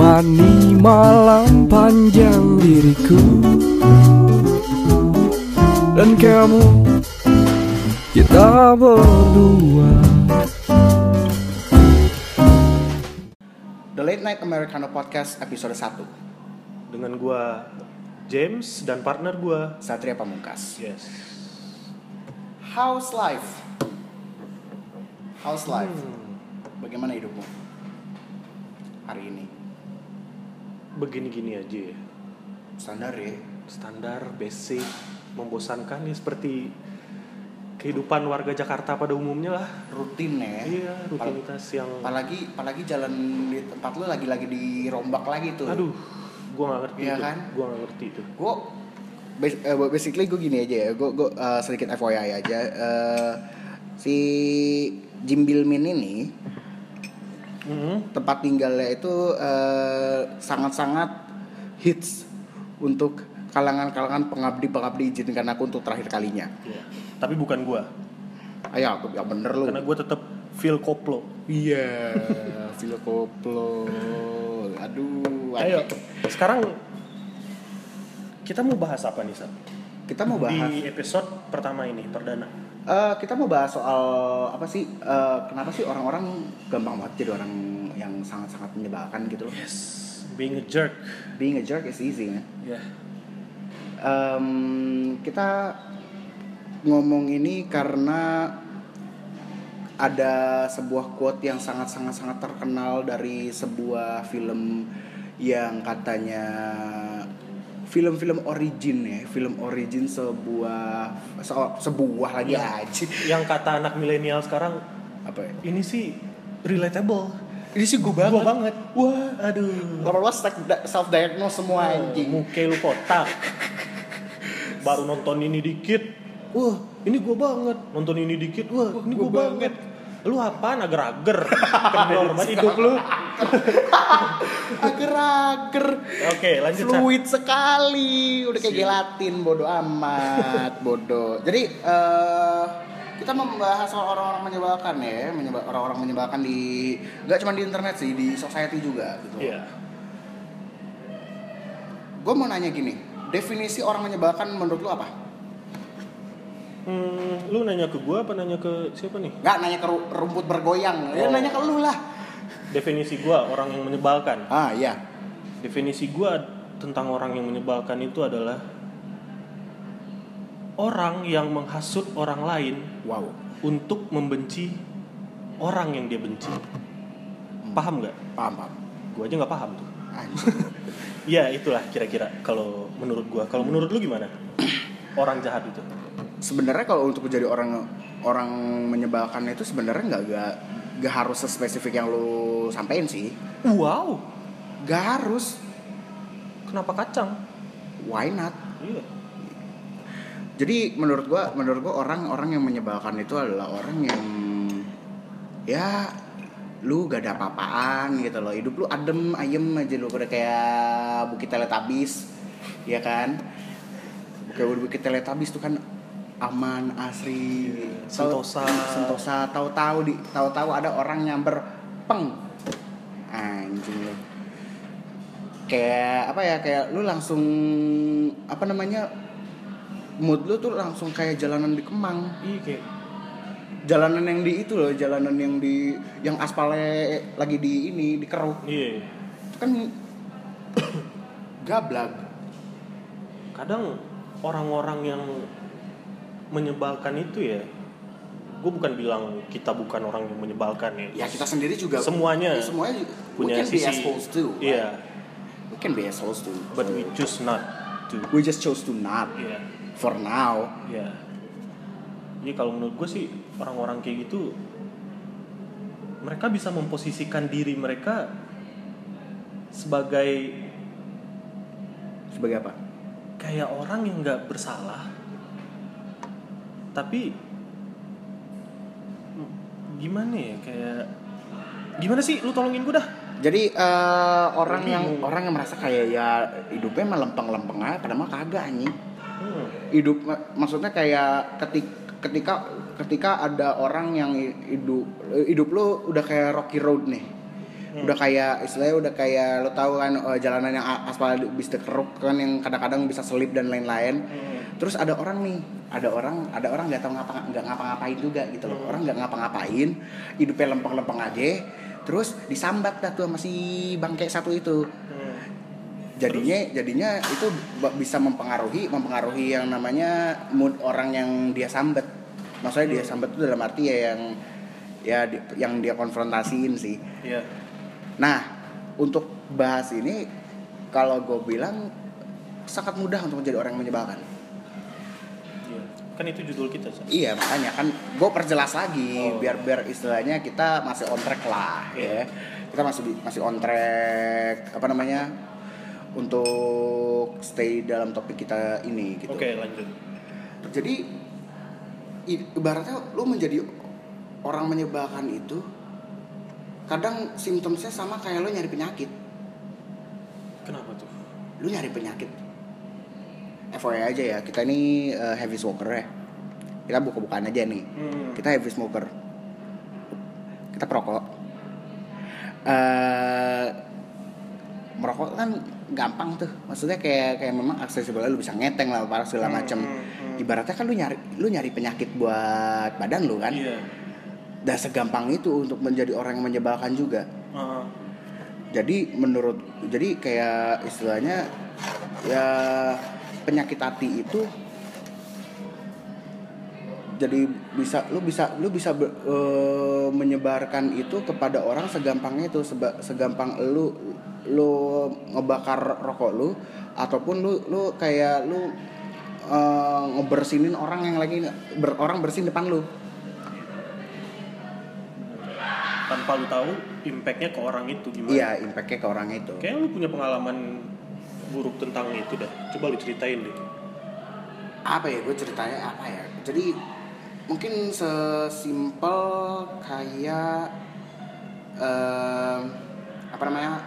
Menemani malam panjang diriku Dan kamu Kita berdua The Late Night Americano Podcast episode 1 dengan gua James dan partner gua. Satria Pamungkas Yes. How's life? How's life? Hmm, Bagaimana hidupmu? Hari ini begini-gini aja ya. Standar ya Standar, basic, membosankan ya seperti kehidupan warga Jakarta pada umumnya lah. Rutin ya Iya, rutinitas yang Apalagi, apalagi jalan di tempat lu lagi-lagi dirombak lagi tuh aduh, gua nggak ngerti Iya itu. kan? Gua nggak ngerti itu. Gue basically gue gini aja ya Gue sedikit FYI aja Eh, Si Jim Bilmin ini Hmm. tempat tinggalnya itu eh, sangat-sangat hits untuk kalangan-kalangan pengabdi-pengabdi izinkan aku untuk terakhir kalinya. Iya. Tapi bukan gua, Ayo aku yang bener lu. karena gua tetap feel koplo. Iya, Phil Koplo. Aduh, Ayo, sekarang kita mau bahas apa nih, Sal? kita mau bahas. Di episode pertama ini, perdana. Eh, kita mau bahas soal apa sih? eh, kenapa sih orang-orang gampang banget jadi orang yang sangat-sangat menyebalkan gitu loh? Yes, being a jerk. Being a jerk is easy? Ya. Em, kita ngomong ini karena ada sebuah quote yang sangat-sangat sangat terkenal dari sebuah film yang katanya film-film origin ya, film origin sebuah se- sebuah lagi Iya. aja. Yang kata anak milenial sekarang, Apa ya? ini sih relatable. Ini sih gue Gua banget. Wah, aduh. Lama-lama self diagnose semua anjing. Muka lu kotak. Baru nonton ini dikit. Wah, ini gua banget. Nonton ini dikit. Wah, ini gua gua, banget. Lu apaan ager-ager? Kendor banget hidup lu. Ager-ager. Oke, lanjut. Sa. fluid sekali udah kayak gelatin bodoh amat bodoh jadi eh kita membahas soal orang-orang menyebalkan ya menyebal orang-orang menyebalkan di nggak cuma di internet sih di society juga gitu Iya. gue mau nanya gini definisi orang menyebalkan menurut lu apa Hmm, lu nanya ke gua apa nanya ke siapa nih? nggak nanya ke ru- rumput bergoyang ya Oh. nanya ke lu lah Definisi gua orang yang menyebalkan. ah iya Definisi gua tentang orang yang menyebalkan itu adalah orang yang menghasut orang lain wow untuk membenci orang yang dia benci. Paham nggak? paham paham Gua aja nggak paham tuh. Ya itulah kira-kira kalau menurut gua. Kalau menurut lu gimana? Orang jahat itu. Sebenarnya kalau untuk menjadi orang orang menyebalkan itu sebenarnya nggak nggak nggak harus sespesifik yang lu sampein sih Wow. nggak harus Kenapa kacang? why not Iya. jadi menurut gua menurut gua orang-orang yang menyebalkan itu adalah orang yang ya lu gak ada apa-apaan gitu loh hidup lu adem ayem aja lu udah kayak bukit teletabis ya kan kayak bukit teletabis tuh kan aman asri Tahu- Sentosa. sentosa. Tahu-tahu di tahu-tahu ada orang nyamber peng. Anjing. Lu kayak apa ya kayak lu langsung apa namanya mood lu tuh langsung kayak jalanan di Kemang. Iya kayak jalanan yang di itu loh jalanan yang di yang aspalnya lagi di ini dikeruk iya. itu kan gablag Kadang orang-orang yang menyebalkan itu ya gue bukan bilang kita bukan orang yang menyebalkan ya. Ya kita sendiri juga Semuanya ya, semuanya punya we can be sisi assholes too right? iya. We can be assholes too. But we choose not to. We just chose to not. Iya. For now. Iya. Jadi kalau menurut gue sih orang-orang kayak gitu mereka bisa memposisikan diri mereka sebagai sebagai apa? kayak orang yang nggak bersalah tapi gimana ya kayak gimana sih lu tolongin gue dah Jadi eh, orang Bingung. yang orang yang merasa kayak ya hidupnya mah lempeng-lempeng aja padahal mah kagak anjing. Hmm. Hidup ma- maksudnya kayak ketik, ketika ketika ada orang yang hidup hidup lu udah kayak rocky road nih udah kayak istilahnya udah kayak lo tahu kan eh, jalanan yang aspal bisa keruk kan yang kadang-kadang bisa selip dan lain-lain terus ada orang nih ada orang ada orang nggak tahu ngapa nggak ngapa-ngapain juga gitu loh. Orang nggak ngapa-ngapain hidupnya lempeng-lempeng aja terus disambat dah tuh sama si bangke satu itu. Jadinya jadinya itu bisa mempengaruhi mempengaruhi yang namanya mood orang yang dia sambat. Maksudnya dia sambat itu dalam arti ya yang ya di- yang dia konfrontasiin sih. Iya. nah untuk bahas ini kalau gue bilang sangat mudah untuk menjadi orang yang menyebalkan Iya. Kan itu judul kita, iya makanya kan gue perjelas lagi Oh. biar biar istilahnya kita masih on track lah ya kita masih masih on track apa namanya untuk stay dalam topik kita ini gitu Oke, lanjut. jadi ibaratnya lu menjadi orang menyebalkan itu kadang simptomnya sama kayak lu nyari penyakit Kenapa tuh? lu nyari penyakit FYI aja ya. Kita ini uh, heavy smoker ya. Kita buka-bukaan aja nih. Hmm. kita heavy smoker. Kita perokok. Eh merokok kan gampang tuh. Maksudnya kayak kayak memang aksesibel lu bisa ngeteng lah para segala Hmm, macem. hmm, hmm. ibaratnya kan lu nyari lu nyari penyakit buat badan lu kan. Iya. dan segampang itu untuk menjadi orang yang menyebalkan juga. Ah, jadi menurut jadi kayak istilahnya ya penyakit hati itu jadi bisa lu bisa lu bisa be- eh, menyebarkan itu kepada orang segampangnya itu seba- segampang lu lu ngebakar rokok lu ataupun lu lu kayak lu eh, ngebersinin orang yang lagi ber, orang bersin depan lu tanpa lu tahu impactnya ke orang itu gimana? iya impactnya ke orang itu Kayaknya lu punya pengalaman buruk tentang itu dah. Coba lu ceritain deh. apa ya? Gue ceritanya apa ya? Jadi mungkin sesimpel kayak em, apa namanya?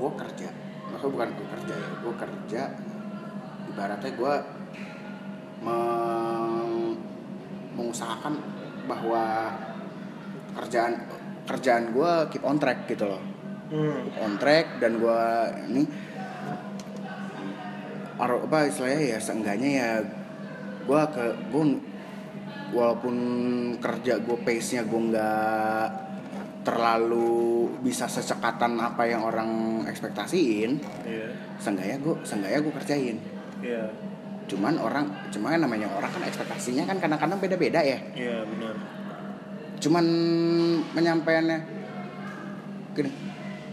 Gue kerja. Maksudnya bukan gue kerja ya gue kerja. Ibaratnya gue meng- mengusahakan bahwa kerjaan kerjaan gue keep on track gitu loh Hmm. on track dan gue ini apa istilahnya ya seenggaknya ya gue ke gue walaupun kerja gue pace nya gue nggak terlalu bisa secekatan apa yang orang ekspektasiin Iya. seenggaknya gue seenggaknya gue kerjain Iya. cuman orang cuman namanya orang kan ekspektasinya kan kadang-kadang beda-beda ya Iya, benar. cuman menyampaikannya gini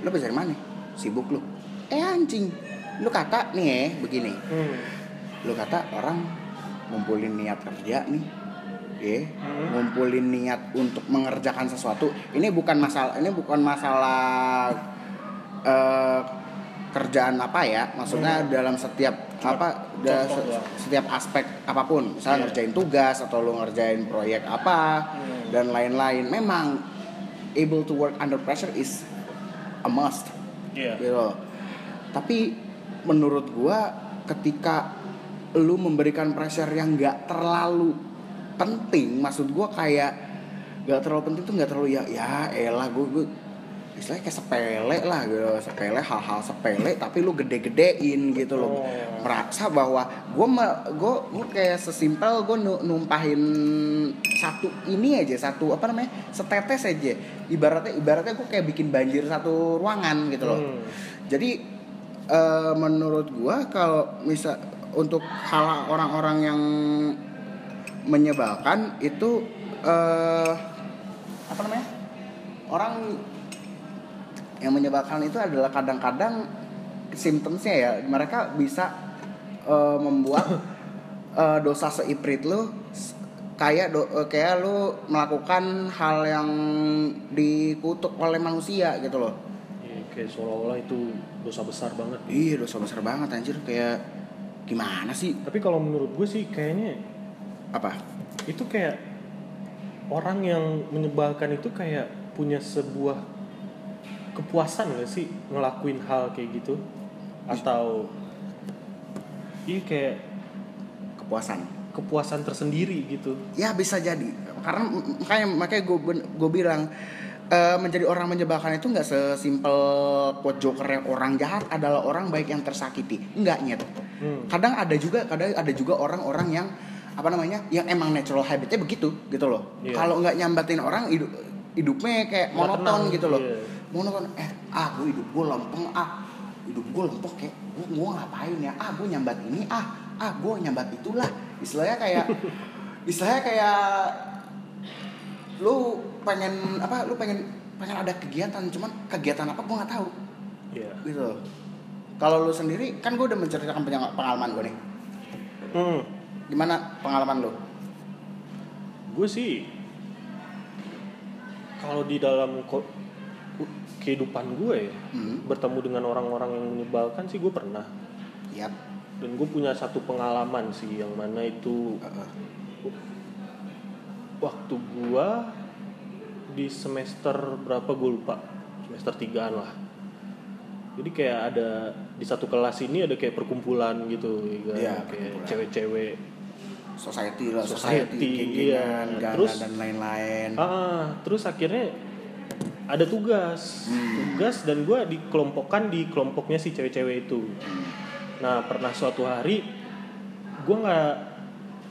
lu bisa dari mana? Sibuk lu? Eh anjing. Lu kata nih ya begini. Hmm. lu kata orang ngumpulin niat kerja nih ya. Hmm. ngumpulin niat untuk mengerjakan sesuatu. Ini bukan masalah ini bukan masalah eh, kerjaan apa ya. Maksudnya dalam setiap Cuma apa da- se- setiap aspek apa pun. Misalnya Iya. ngerjain tugas atau lu ngerjain proyek apa Hmm. dan lain-lain. Memang able to work under pressure is a must Iya. gitu tapi menurut gua ketika lu memberikan pressure yang nggak terlalu penting maksud gua kayak nggak terlalu penting tuh nggak terlalu ya ya elah gua, gua istilahnya kayak sepele lah gitu sepele hal-hal sepele tapi lu gede-gedein gitu loh Oh. merasa bahwa gua me- gua gua kayak sesimpel nu- numpahin satu ini aja satu apa namanya setetes aja ibaratnya ibaratnya gua kayak bikin banjir satu ruangan gitu loh Hmm. jadi eh, menurut gua kalau misal untuk hal orang-orang yang menyebalkan itu eh apa namanya? Orang yang menyebalkan itu adalah kadang-kadang simptomsnya ya mereka bisa eh, membuat eh, dosa seiprit lu kayak do, eh, kayak lu melakukan hal yang dikutuk oleh manusia gitu loh. Iya, kayak seolah-olah itu dosa besar banget. Iya dosa besar banget anjir kayak gimana sih? Tapi kalau menurut gue sih kayaknya Apa? itu kayak orang yang menyebalkan itu kayak punya sebuah kepuasan gak sih ngelakuin hal kayak gitu? Atau iya kayak Kepuasan. kepuasan tersendiri gitu. Ya bisa jadi. Karena makanya makanya gue gue bilang eh, menjadi orang menyebalkan itu nggak sesimpel quote jokernya orang jahat adalah orang baik yang tersakiti. Nggak nyet. Hmm. kadang ada juga kadang ada juga orang-orang yang apa namanya yang emang natural habitnya begitu gitu loh. Iya. kalau nggak nyambatin orang hidup hidupnya kayak monoton gitu loh iya. monoton eh ah gue hidup gue lempeng ah. Hidup gue lempeng kayak gue gue ngapain ya? Ah gue nyambat ini ah. Ah gue nyambat itulah. Istilahnya kayak istilahnya kayak lu pengen apa lu pengen pengen ada kegiatan cuman kegiatan apa gue nggak tahu. Iya. gitu. Kalau lu sendiri kan gue udah menceritakan pengalaman gue nih. Hmm. gimana pengalaman lu? Gue sih kalau di dalam kehidupan gue ya, hmm. bertemu dengan orang-orang yang menyebalkan sih gue pernah Yap. dan gue punya satu pengalaman sih yang mana itu Heeh. waktu gue di semester berapa gue lupa semester tigaan lah jadi kayak ada di satu kelas ini ada kayak perkumpulan gitu ya kan? Iya, kayak cewek-cewek society lah Society, society, iya. genggengan, gala Terus- dan lain-lain Ah, terus akhirnya ada tugas, Hmm. tugas dan gue dikelompokkan di kelompoknya si cewek-cewek itu. Nah pernah suatu hari gue nggak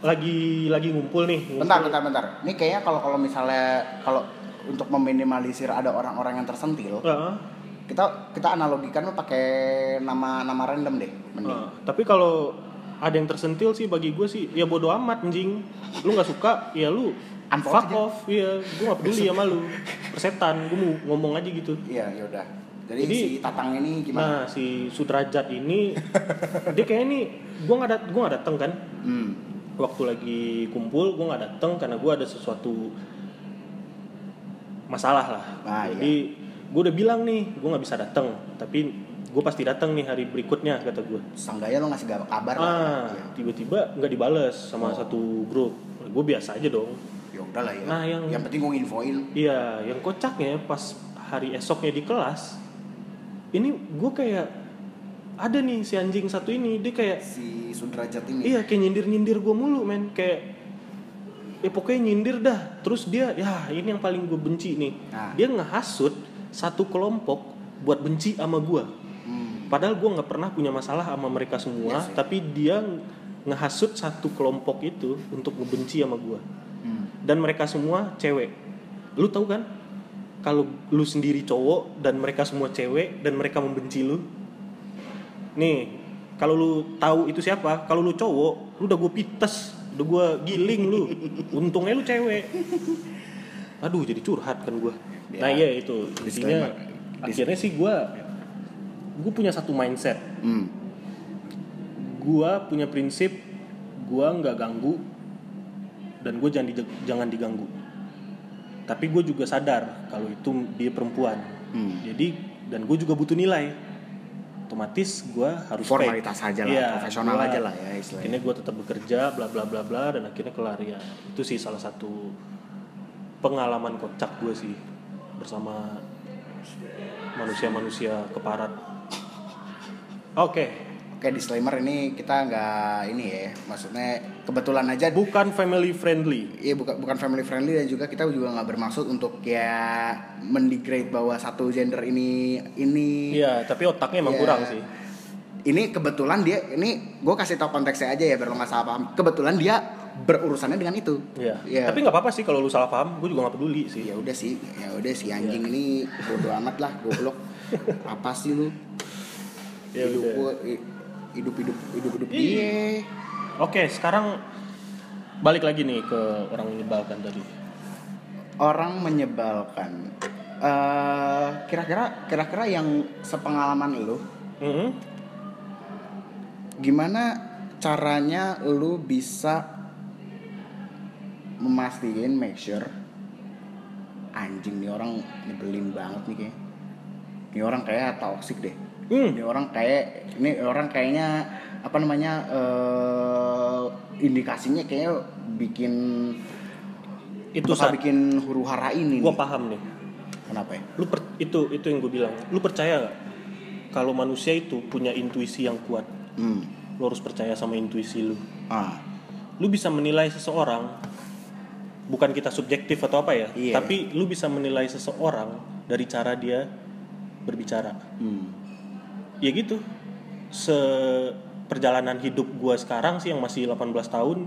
lagi lagi ngumpul nih. Ngumpul. bentar bentar bentar ini kayaknya kalau kalau misalnya kalau untuk meminimalisir ada orang-orang yang tersentil Ah, kita kita analogikan pakai nama nama random deh mending ah. tapi kalau ada yang tersentil sih bagi gue sih ya bodo amat anjing. Lu nggak suka ya lu Unfollow fuck aja. off. Iya gue gak peduli sama lu. Persetan gue mau ngomong aja gitu. Iya yaudah jadi, Jadi- si tatang ini gimana? nah si sudrajat ini dia kayak ini gue nggak dat nggak dateng kan. Hmm. waktu lagi kumpul gue nggak dateng karena gue ada sesuatu masalah lah. Ah, jadi gue udah bilang nih gue nggak bisa dateng. Tapi gue pasti dateng nih hari berikutnya kata gue Seenggaknya lo ngasih kabar lah. Ah Iya. tiba-tiba nggak dibales sama Oh. satu grup. Gue biasa aja dong ya udah lah ya Nah, yang- yang penting gue nginfoin iya yang kocaknya pas hari esoknya di kelas ini gue kayak ada nih si anjing satu ini dia kayak si sudrajat ini Iya kayak nyindir-nyindir gue mulu men Kayak Ya pokoknya nyindir dah Terus dia Ya ini yang paling gue benci nih Nah. Dia ngehasut Satu kelompok Buat benci sama gue Hmm. Padahal gue gak pernah punya masalah sama mereka semua Iya sih. Tapi dia ngehasut satu kelompok itu Untuk ngebenci sama gue. Dan mereka semua cewek Lu tahu kan Kalau lu sendiri cowok Dan mereka semua cewek Dan mereka membenci lu Nih kalau lu tahu itu siapa, kalau lu cowok, lu udah gue pites, udah gue giling lu. Untungnya lu cewek. Aduh, jadi curhat kan gue. Ya, Nah iya itu, disclaimer. akhirnya sih gue, gue punya satu mindset. Hmm. Gue punya prinsip, gue nggak ganggu dan gue jangan di- jangan diganggu. Tapi gue juga sadar kalau itu dia perempuan. Hmm. Jadi dan gue juga butuh nilai. Otomatis gue harus formalitas aja lah Iya, profesional gua- aja lah ya istilahnya akhirnya gue tetap bekerja bla bla bla bla dan akhirnya kelar ya itu sih salah satu pengalaman kocak gue sih bersama manusia-manusia keparat oke Oke disclaimer ini kita nggak ini ya, maksudnya kebetulan aja bukan family friendly Iya bukan bukan family friendly dan juga kita juga nggak bermaksud untuk ya mendegrade bahwa satu gender ini ini iya tapi otaknya emang Iya. kurang sih ini kebetulan dia ini gue kasih tau konteksnya aja ya biar lo nggak salah paham kebetulan dia berurusannya dengan itu Iya. Iya. tapi nggak apa-apa sih kalau lu salah paham gue juga nggak peduli sih ya udah sih ya udah si anjing Iya. ini bodo amat lah goblok apa sih lu Ya hidup udah. gua i- hidup hidup hidup hidup Iya. dia. Oke sekarang balik lagi nih ke orang menyebalkan tadi. Orang menyebalkan. Eh kira-kira kira-kira yang sepengalaman lu Mhm. gimana caranya lu bisa memastiin make sure anjing nih orang nyebelin banget nih kayak ini orang kayak toxic deh Hmm. ini orang kayak ini orang kayaknya apa namanya eh indikasinya kayak bikin itu saat bikin huru hara ini gue nih. paham nih kenapa ya lu per- itu itu yang gue bilang lu percaya nggak kalau manusia itu punya intuisi yang kuat hmm. lu harus percaya sama intuisi lu ah lu bisa menilai seseorang bukan kita subjektif atau apa ya Iya. tapi lu bisa menilai seseorang dari cara dia berbicara Hmm. Ya gitu se perjalanan hidup gua sekarang sih yang masih 18 tahun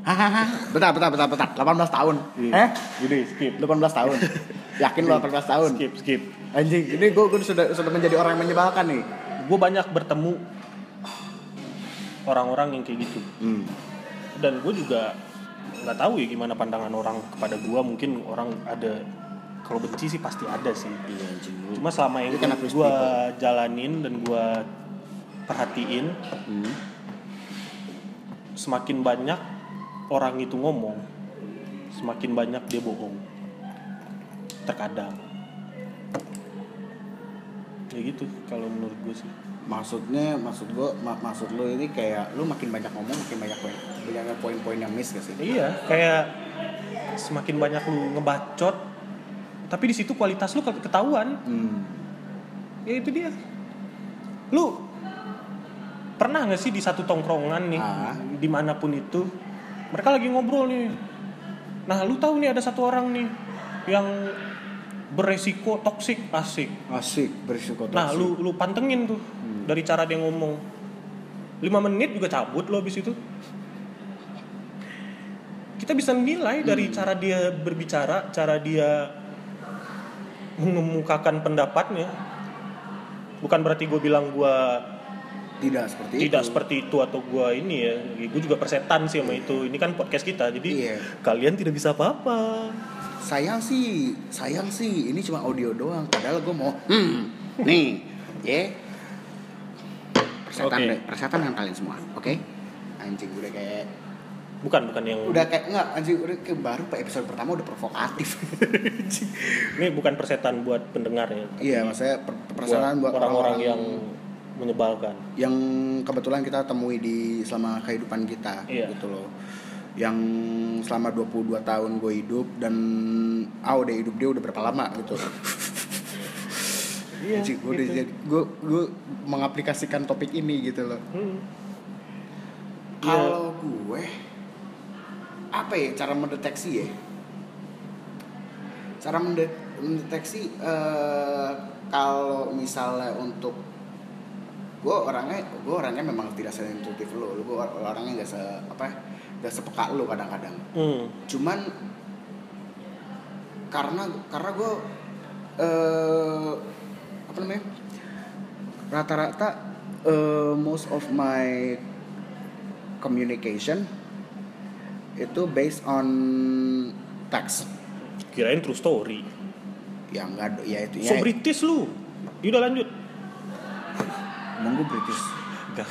Hahaha. Bentar, bentar, bentar, bentar. 18 tahun. Eh? Jadi skip 18 tahun. Yakin lo 18 tahun? skip skip Anjing, ini gue sudah sudah menjadi orang yang menyebalkan nih. gue banyak bertemu orang-orang yang kayak gitu Hmm. dan gue juga nggak tahu ya gimana pandangan orang kepada gue mungkin orang ada kalau benci sih pasti ada sih. Iya, cuma selama kena twist gue jalanin dan gue perhatiin Hmm. semakin banyak orang itu ngomong semakin banyak dia bohong. Terkadang. Ya gitu kalau menurut gue sih. Maksudnya, maksud gue, ma- maksud lo ini kayak lu makin banyak ngomong, makin banyak poin, banyak poin-poin yang miss gak sih? iya kayak semakin banyak lu ngebacot tapi di situ kualitas lu ke- ketahuan. Hmm. ya itu dia. Lu pernah nggak sih di satu tongkrongan nih Ah. di mana pun itu mereka lagi ngobrol nih. Nah lu tahu nih ada satu orang nih yang beresiko toksik asik. Asik, berisiko nah toksik. lu lu pantengin tuh dari cara dia ngomong. Lima menit juga cabut lo habis itu. Kita bisa menilai dari cara dia berbicara cara dia mengemukakan pendapatnya bukan berarti gue bilang gue Tidak seperti tidak itu. seperti itu atau gue ini ya gue juga persetan sih sama itu ini kan podcast kita jadi Iya. kalian tidak bisa apa-apa Sayang sih, sayang sih. Ini cuma audio doang. Padahal gue mau, hmm, nih, ya. Persetan, Oke. deh, persetan dengan kalian semua, oke? Anjing udah kayak, bukan bukan yang udah kayak enggak, anjing udah kayak baru pak episode pertama udah provokatif. Ini bukan persetan buat pendengar ya iya, maksudnya per- persetan buat orang-orang yang menyebalkan yang kebetulan kita temui di selama kehidupan kita Iya. gitu loh yang selama 22 tahun gue hidup dan ah udah hidup dia udah berapa lama gitu Iya, Anjing, gue udah gitu. jadi gue gue mengaplikasikan topik ini gitu loh Hmm. kalau gue apa ya cara mendeteksi ya cara mende- mendeteksi eh, kalau misalnya untuk gue orangnya gue orangnya memang tidak sensitif lo gue orangnya gak se apa gak sepeka lo kadang-kadang Hmm. cuman karena karena gue eh apa namanya rata-rata eh, most of my communication itu based on text kirain true story. Ya enggak ya itu so ya British lu. Yaudah lanjut. Emang gue British Enggak.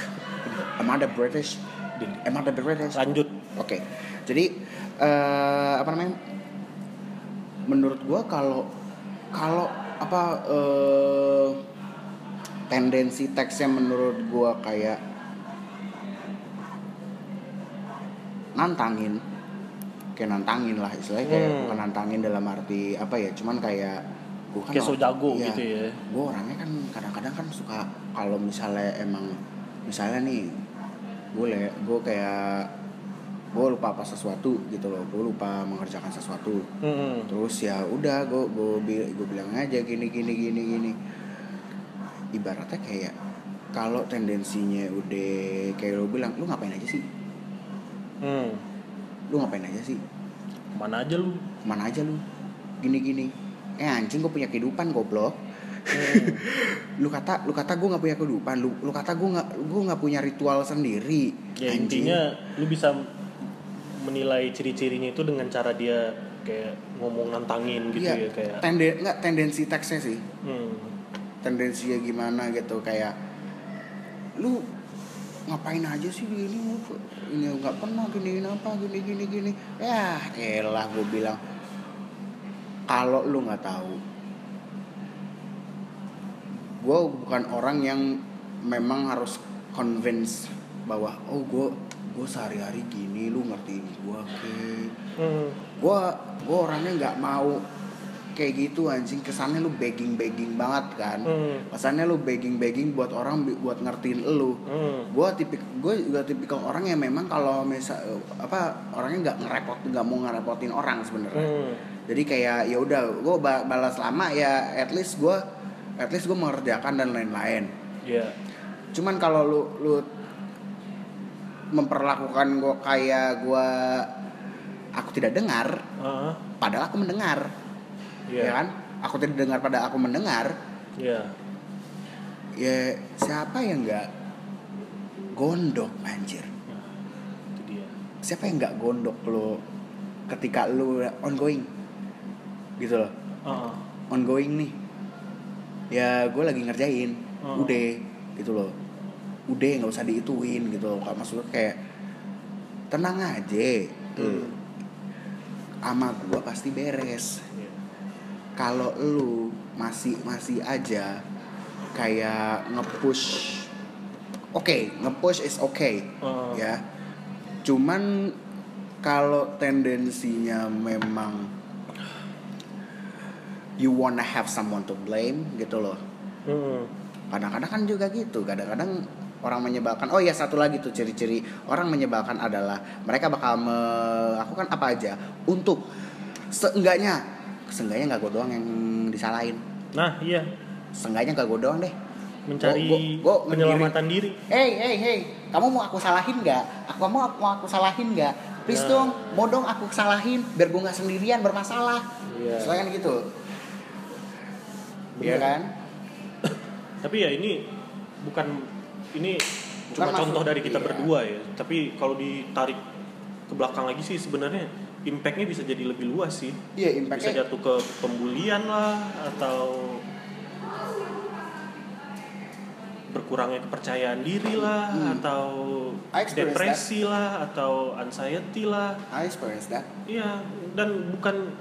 emang ada British? Emang ada British? Lanjut. Oke, jadi eh, apa namanya? Menurut gua kalau kalau apa eh, tendensi teksnya menurut gua kayak nantangin, kayak nantangin lah istilahnya kayak Hmm. bukan nantangin dalam arti apa ya, cuman kayak gua kan Kayak so jago iya, gitu ya. Gue orangnya kan kadang-kadang kan suka kalau misalnya emang misalnya nih gue le gue kayak gue lupa apa sesuatu gitu loh gue lupa mengerjakan sesuatu Hmm. terus ya udah gue gue gue bilang aja gini gini gini gini ibaratnya kayak kalau tendensinya udah kayak lo bilang lu ngapain aja sih Hmm. lu ngapain aja sih Mana aja lu? mana aja lu gini gini eh anjing gue punya kehidupan goblok Hmm. lu kata lu kata gue nggak punya kehidupan lu lu kata gue nggak gue nggak punya ritual sendiri ya Anjing. intinya lu bisa menilai ciri-cirinya itu dengan cara dia kayak ngomong nantangin gitu Iya, ya kayak tenden nggak tendensi teksnya sih hmm. tendensinya gimana gitu kayak lu ngapain aja sih gini ini nggak pernah gini apa gini gini gini. Ya elah gue bilang kalau lu nggak tahu gue bukan orang yang memang harus convince bahwa oh gue gue sehari-hari gini lu ngertiin gue ke Hmm. gue gue orangnya nggak mau kayak gitu anjing kesannya lu begging begging banget kan Hmm. kesannya lu begging begging buat orang buat ngertiin lu Hmm. gue tipik gue juga tipikal orang yang memang kalau misal apa orangnya nggak ngerepot nggak mau ngerepotin orang sebenarnya Hmm. jadi kayak ya udah gue balas lama ya at least gue at least gue mengerjakan dan lain-lain Iya. cuman kalau lu lu memperlakukan gue kayak gue aku tidak dengar Ah, padahal aku mendengar Iya. ya kan aku tidak dengar pada aku mendengar Iya. ya siapa yang nggak gondok anjir Nah, itu dia. siapa yang nggak gondok lo ketika lu ongoing gitu loh Ah, ongoing nih ya gue lagi ngerjain Oh. udah gitu loh udah nggak usah diituin gitu loh kalau maksud gue kayak tenang aja Hmm. sama gue pasti beres. Kalau lu masih masih aja kayak ngepush oke ngepush is okay Ah. ya cuman kalau tendensinya memang you wanna have someone to blame gitu loh Hmm. kadang-kadang kan juga gitu kadang-kadang orang menyebalkan oh ya satu lagi tuh ciri-ciri orang menyebalkan adalah mereka bakal melakukan apa aja untuk seenggaknya seenggaknya nggak gue doang yang disalahin Nah, iya. seenggaknya nggak gue doang deh Mencari Gua- gua- gua penyelamatan diri. hey hey hey kamu mau aku salahin nggak aku mau mau aku salahin nggak please Nah. dong mau dong aku salahin biar gue nggak sendirian bermasalah Iya. selain gitu Iya Bener. kan Tapi ya ini bukan ini Bukan cuma contoh dari kita iya. berdua ya. Tapi kalau ditarik ke belakang lagi sih sebenarnya impactnya bisa jadi lebih luas sih. iya Bisa impactnya jatuh ke pembulian lah atau berkurangnya kepercayaan diri lah Hmm. atau depresi lah atau anxiety lah I experience that Iya, dan bukan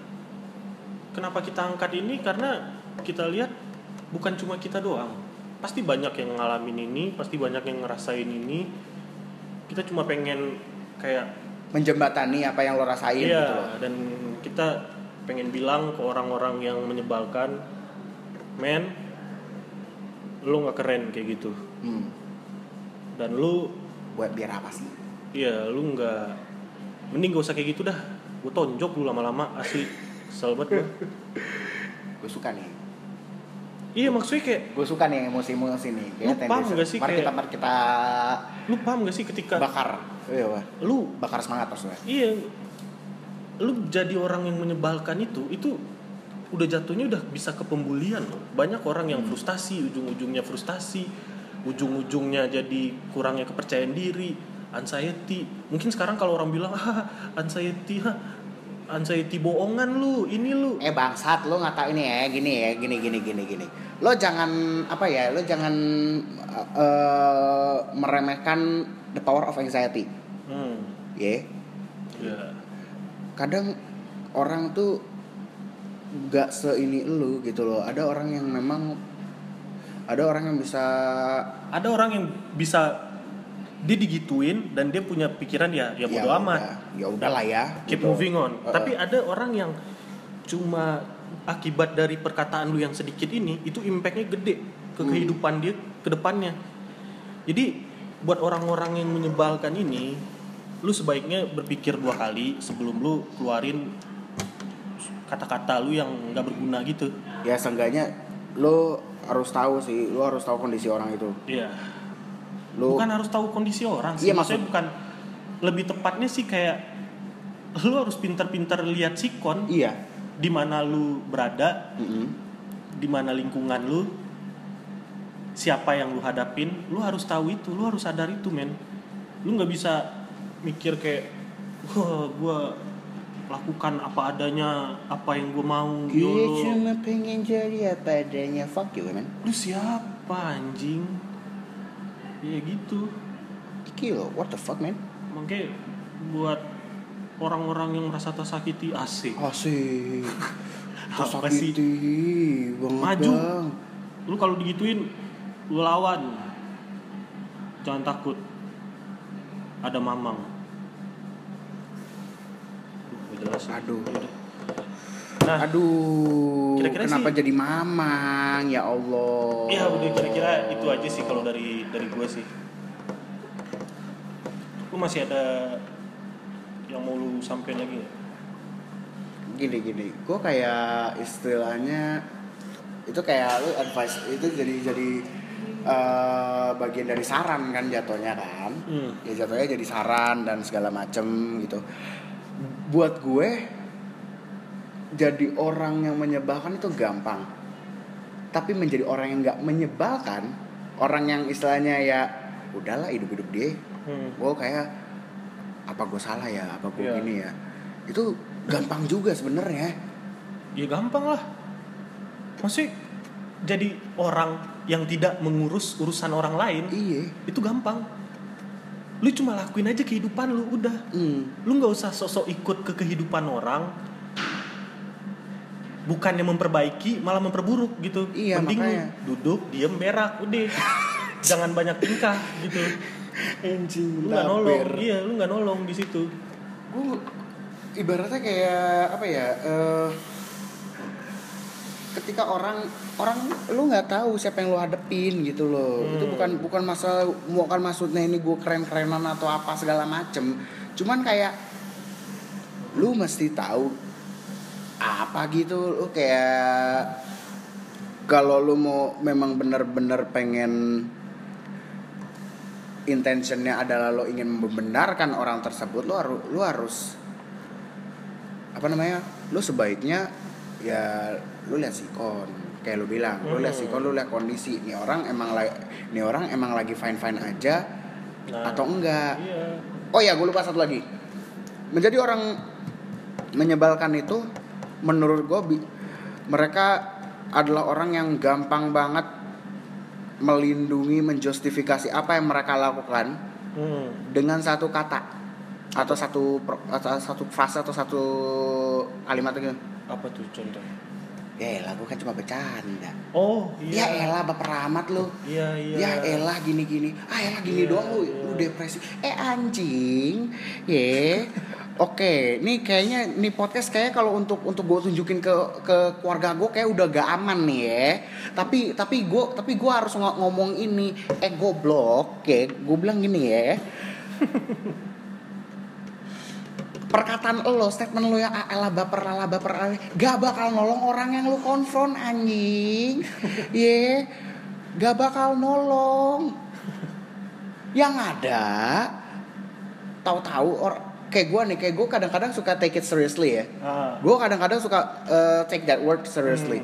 kenapa kita angkat ini karena kita lihat bukan cuma kita doang. Pasti banyak yang ngalamin ini, pasti banyak yang ngerasain ini. Kita cuma pengen kayak menjembatani apa yang lo rasain iya gitu loh dan kita pengen bilang ke orang-orang yang menyebalkan, men, lu nggak keren kayak gitu. hmm. Dan lu buat biar apa sih Iya, lu nggak mending gak usah kayak gitu dah. Gue tonjok lu lama-lama asli kesel banget gua. gue suka nih Iya maksudnya kayak gue suka nih emosi-emosi nih Lu paham gak sih mari kayak- kita mari kita lu paham gak sih ketika bakar. Iya wah lu bakar semangat maksudnya iya. Lu jadi orang yang menyebalkan itu itu udah jatuhnya udah bisa ke pembulian loh. Banyak orang yang Hmm. frustasi ujung-ujungnya frustasi ujung-ujungnya jadi kurangnya kepercayaan diri anxiety. Mungkin sekarang kalau orang bilang ah anxiety ha anxiety bohongan lu ini lu. Eh bangsat lo ngata ini ya gini ya gini gini gini gini. Lo jangan apa ya lo jangan eh, meremehkan the power of anxiety. Hmm. Ya ya kadang orang tuh gak seini lu gitu loh. Ada orang yang memang ada orang yang bisa ada orang yang bisa dia digituin dan dia punya pikiran ya ya bodo amat udah, ya udahlah ya keep gitu. moving on. Uh-uh. Tapi ada orang yang cuma akibat dari perkataan lu yang sedikit ini itu impactnya gede ke Hmm. kehidupan dia ke depannya. Jadi buat orang-orang yang menyebalkan ini, lu sebaiknya berpikir dua kali sebelum lu keluarin kata-kata lu yang nggak berguna gitu. ya seenggaknya lo harus tahu sih lo harus tahu kondisi orang itu Iya. Lo Bukan harus tahu kondisi orang sih. Iya, Maksudnya bukan lebih tepatnya sih kayak lu harus pintar-pintar lihat sikon iya. di mana lu berada Mm-mm. di mana lingkungan lu siapa yang lu hadapin lu harus tahu itu lu harus sadar itu men. Lu nggak bisa mikir kayak wah gua lakukan apa adanya apa yang gua mau Gue cuma pengen jadi apa adanya. Fuck you man lu siapa anjing ya gitu. Kilo what the fuck man? Makanya buat orang-orang yang merasa tersakiti asik. Asik? Tersakiti banget Maju. bang. Lu kalau digituin lu lawan. Jangan takut. Ada mamang. Duh, gak jelas. Aduh. Nah, Aduh, Kira-kira kenapa sih- jadi mamang ya Allah? ya udah kira-kira itu aja sih kalau dari dari gue sih. Lu masih ada yang mau lu sampein lagi? Gini gini, gue kayak istilahnya itu kayak lu advice itu jadi jadi eh, bagian dari saran kan jatuhnya kan? Hmm. Ya jatuhnya jadi saran dan segala macem gitu. Buat gue jadi orang yang menyebalkan itu gampang. Tapi menjadi orang yang nggak menyebalkan, orang yang istilahnya ya udahlah hidup-hidup dia. Hmm. Gue kayak apa gue salah ya, apa gue Iya. gini ya. Itu gampang juga sebenarnya. Ya gampang lah. Masih jadi orang yang tidak mengurus urusan orang lain Iya. itu gampang. Lu cuma lakuin aja kehidupan lu udah. Hmm. Lu nggak usah sosok ikut ke kehidupan orang. Bukannya memperbaiki, malah memperburuk gitu. Iya, Mending makanya. duduk, diem, berak, udah. Jangan banyak tingkah gitu. Anjing, Lu nggak nolong, iya, lu nggak nolong di situ. gue ibaratnya kayak apa ya eh, ketika orang orang lu nggak tahu siapa yang lu hadepin gitu loh Hmm. itu bukan bukan masalah bukan maksudnya ini gue keren kerenan atau apa segala macem cuman kayak lu mesti tahu apa gitu lu kayak kalau lu mau memang bener-bener pengen intentionnya adalah lo ingin membenarkan orang tersebut lo harus lo harus apa namanya lo sebaiknya ya lo lihat sikon kayak lo bilang lo lihat Hmm. sikon lo lihat kondisi nih orang emang lagi nih orang emang lagi fine fine aja Nah, atau enggak Iya. oh ya gue lupa satu lagi menjadi orang menyebalkan itu menurut gue mereka adalah orang yang gampang banget melindungi menjustifikasi apa yang mereka lakukan Hmm. dengan satu kata atau satu atau satu frase atau satu kalimat gitu Apa tuh contoh? ya elah gue kan cuma bercanda Oh, ya iya. elah baper amat lu Iya, iya. ya elah gini gini ah elah gini Iya, doang lu iya. lu depresi eh anjing ye Oke, nih kayaknya nih podcast kayak kalau untuk untuk gue tunjukin ke ke keluarga gue kayak udah gak aman nih ya. Tapi tapi gue tapi gue harus ng- ngomong ini. Eh goblok, oke, gue bilang gini ya. Perkataan lo, statement lo yang "Ah, ala baper ala baper ala, gak bakal nolong orang yang lo konfront anjing. Ye, gak bakal nolong. Yang ada tahu-tahu or kayak gue nih kayak gue kadang-kadang suka take it seriously ya. Ah. gue kadang-kadang suka uh, take that word seriously.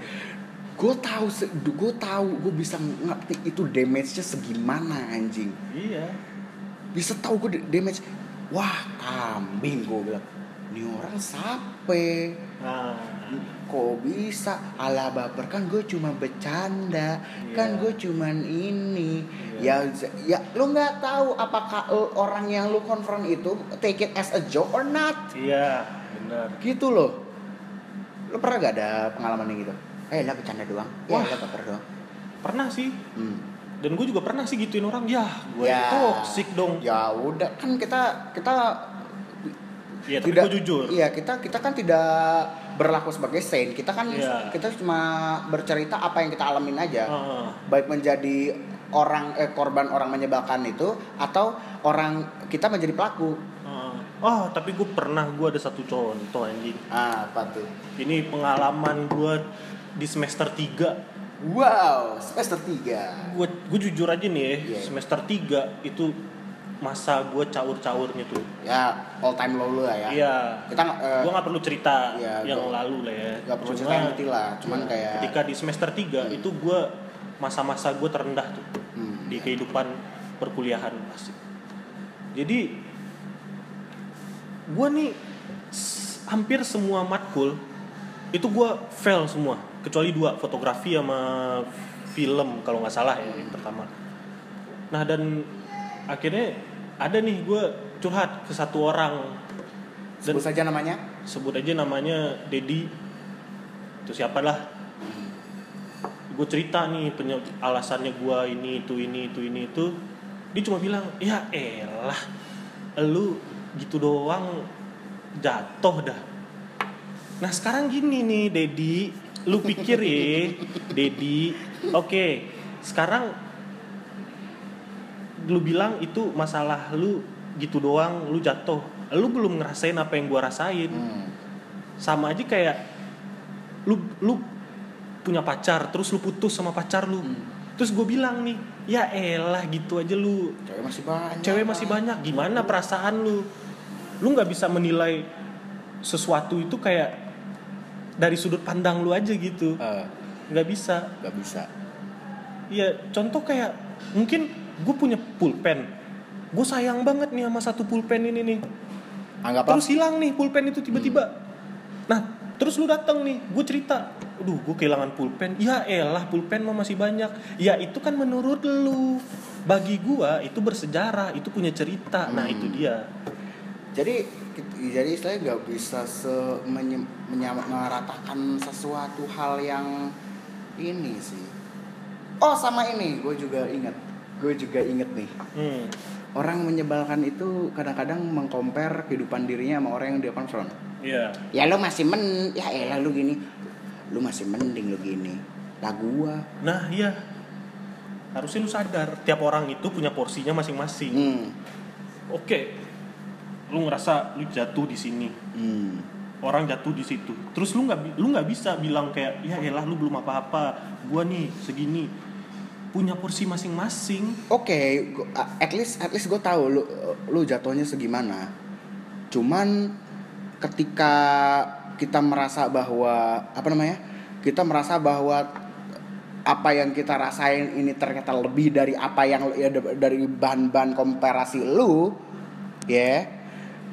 Gue tahu gue tahu gue bisa ngerti itu damage-nya segimana anjing. Iya. bisa tahu gue damage wah kambing gue bilang ini orang sape Nah, kok bisa ala baper kan gue cuma bercanda kan Iya. gue cuman ini Iya. ya ya lu nggak tahu apakah orang yang lu confront itu take it as a joke or not iya, benar. gitu loh lu pernah gak ada pengalaman yang gitu eh lah bercanda doang ya lah baper doang Pernah sih. hmm. Dan gue juga pernah sih gituin orang. Ya, gue Ya. toxic dong. ya udah kan kita kita Iya, tapi tidak gue jujur. iya kita kita kan tidak berlaku sebagai saint kita kan Iya. kita cuma bercerita apa yang kita alamin aja Ah, baik menjadi orang eh, korban orang menyebalkan itu atau orang kita menjadi pelaku ah. Oh, tapi gue pernah gue ada satu contoh anjing. ah apa tuh Ini pengalaman gue di semester 3 wow semester 3 gue gue jujur aja nih ya Iya. semester 3 itu masa gue caur-caurnya tuh. Ya all time low lu lah ya. Iya. Kita eh, gue nggak perlu cerita Iya, yang gua- lalu lah ya. nggak perlu Cuma, cerita yang lah. Cuman ya, kayak ketika di semester 3 itu gue masa-masa gue terendah tuh hmm, di kehidupan perkuliahan pasti. Jadi gue nih hampir semua matkul itu gue fail semua. Kecuali dua fotografi sama film kalau nggak salah ya yang pertama. Nah dan akhirnya ada nih gue curhat ke satu orang. Dan sebut saja namanya. sebut aja namanya Dedi itu siapa lah? Gue cerita nih penye- alasannya gue ini itu ini itu ini itu. Dia cuma bilang ya elah lu gitu doang jatuh dah. Nah sekarang gini nih Dedi, lu pikir ya, Dedi, oke, sekarang lu bilang itu masalah lu gitu doang, lu jatuh, lu belum ngerasain apa yang gua rasain, Hmm. sama aja kayak lu lu punya pacar, terus lu putus sama pacar lu, Hmm. terus gue bilang nih, ya elah gitu aja lu, Cewek masih banyak. cewek masih banyak, gimana perasaan lu, lu nggak bisa menilai sesuatu itu kayak dari sudut pandang lu aja gitu, Eh, nggak bisa. gak bisa. Iya, contoh kayak mungkin gue punya pulpen, gue sayang banget nih sama satu pulpen ini nih, Anggap terus hilang nih pulpen itu tiba-tiba. Nah, terus lu datang nih, gue cerita, aduh gue kehilangan pulpen, ya elah pulpen mah masih banyak, ya itu kan menurut lu, bagi gua itu bersejarah, itu punya cerita, nah Hmm. itu dia. Jadi jadi saya nggak bisa se menyamaratakan sesuatu hal yang ini sih. Oh sama ini, gue juga ingat. Gue juga inget nih. Hmm. Orang menyebalkan itu kadang-kadang mengcompare kehidupan dirinya sama orang yang dia konfront. Iya. Ya lo masih men, ya elah lu gini. Lu masih mending lu gini. Lah gua. Nah iya, harusnya lu sadar, tiap orang itu punya porsinya masing-masing. Hmm. Oke, lu ngerasa lu jatuh di sini, Hmm. orang jatuh di situ. Terus lu nggak lu nggak bisa bilang kayak ya elah lu belum apa-apa, gua nih segini. Punya porsi masing-masing. Oke, gua- at least at least gue tahu lu lu jatuhnya segimana. Cuman ketika kita merasa bahwa apa namanya? Kita merasa bahwa apa yang kita rasain ini ternyata lebih dari apa yang ya, dari bahan-bahan komparasi lu, ya.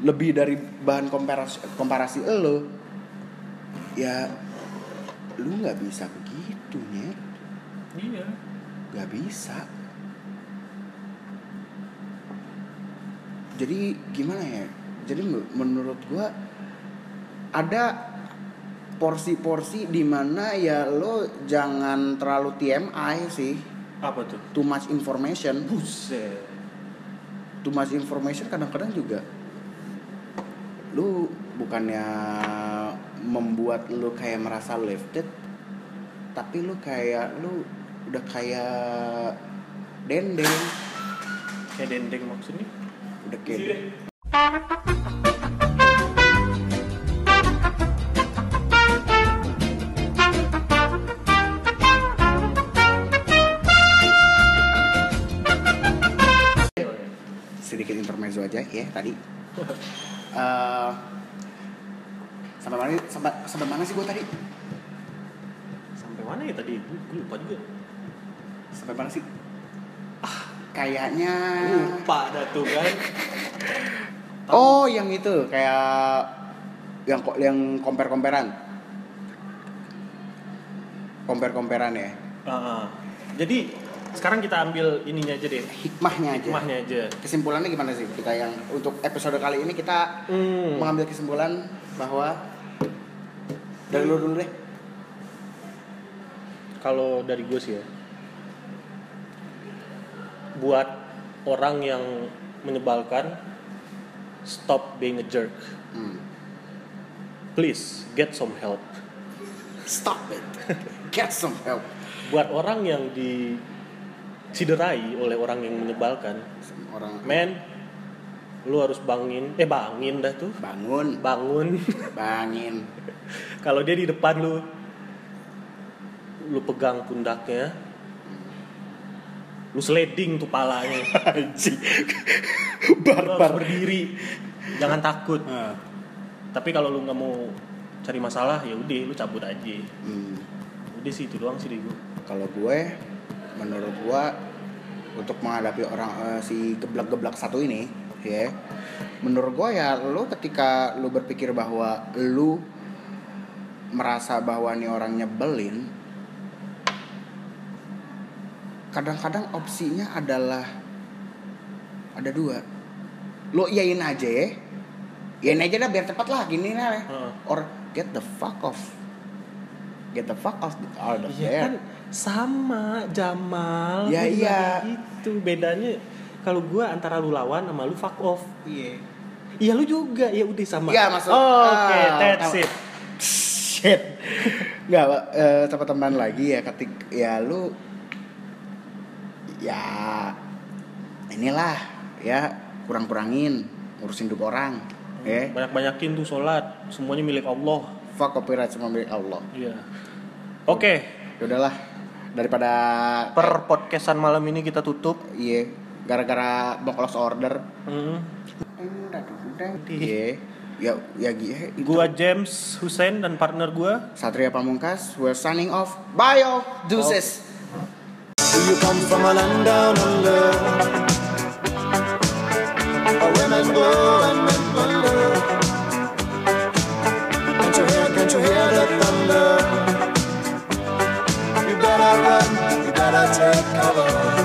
Lebih dari bahan komparasi komparasi lu. Ya lu nggak bisa. Gak bisa. Jadi gimana ya? Jadi me- menurut gua ada porsi-porsi di mana ya lo jangan terlalu TMI sih. Apa tuh? Too much information. Buset. Too much information kadang-kadang juga lu bukannya membuat lu kayak merasa lifted tapi lu kayak lu udah kayak dendeng Kayak dendeng maksudnya. udah kayak sedikit intermezzo aja ya tadi Eh, sampai mana sampai sampai mana sih gue tadi Sampai mana ya tadi? Gue lupa juga. Sampai mana sih ah kayaknya Lupa dah tuh kan. oh yang itu kayak yang kok yang compare compare comparean ya Ah, jadi sekarang kita ambil ininya aja deh. hikmahnya aja Hikmahnya aja. kesimpulannya gimana sih kita yang untuk episode kali ini kita Hmm. mengambil kesimpulan bahwa dari lu dulu deh Kalau dari gue sih ya, buat orang yang menyebalkan, stop being a jerk. Hmm. Please get some help. stop it get some help Buat orang yang disiderai oleh orang yang menyebalkan, orang men, lu harus bangin, eh bangin dah tuh, bangun bangun. bangin Kalau dia di depan lu, lu pegang pundaknya, lu sliding tuh palanya. anjing barbar berdiri, jangan takut. Ah. Tapi kalau lu nggak mau cari masalah, ya udah lu cabut aja. Hmm. Udah sih itu doang sih gua. kalau gue menurut gue untuk menghadapi orang eh, si geblak-geblak satu ini ya menurut gue ya lu ketika lu berpikir bahwa lu merasa bahwa nih orang nyebelin kadang-kadang opsinya adalah ada dua lu iyain aja ya iyain aja dah biar cepat lah gini nah Heeh. or get the fuck off get the fuck off out of Iya there kan sama Jamal. Ya, iya. kayak Gitu bedanya kalau gua antara lu lawan sama lu fuck off. iya Iya lu juga ya udah sama. Iya, maksud- Oh, Oke, ah, that's tahu. it. Shit. Nggak, eh, teman-teman lagi ya ketik ya lu ya inilah ya kurang-kurangin ngurusin hidup orang ya. Banyak-banyakin tuh sholat, semuanya milik Allah. fuck copyright semua milik Allah. Iya. Oke, ya udahlah daripada per podcastan malam ini kita tutup. iya gara-gara mau close order. Hmm. iya. Ya ya iya Gua James Hussein dan partner gua. Satria Pamungkas we're signing off. Bye yo deuces. Do you come from a land down under? Where women go and men wonder. Can't you hear, can't you hear the thunder? You better run, you better take cover.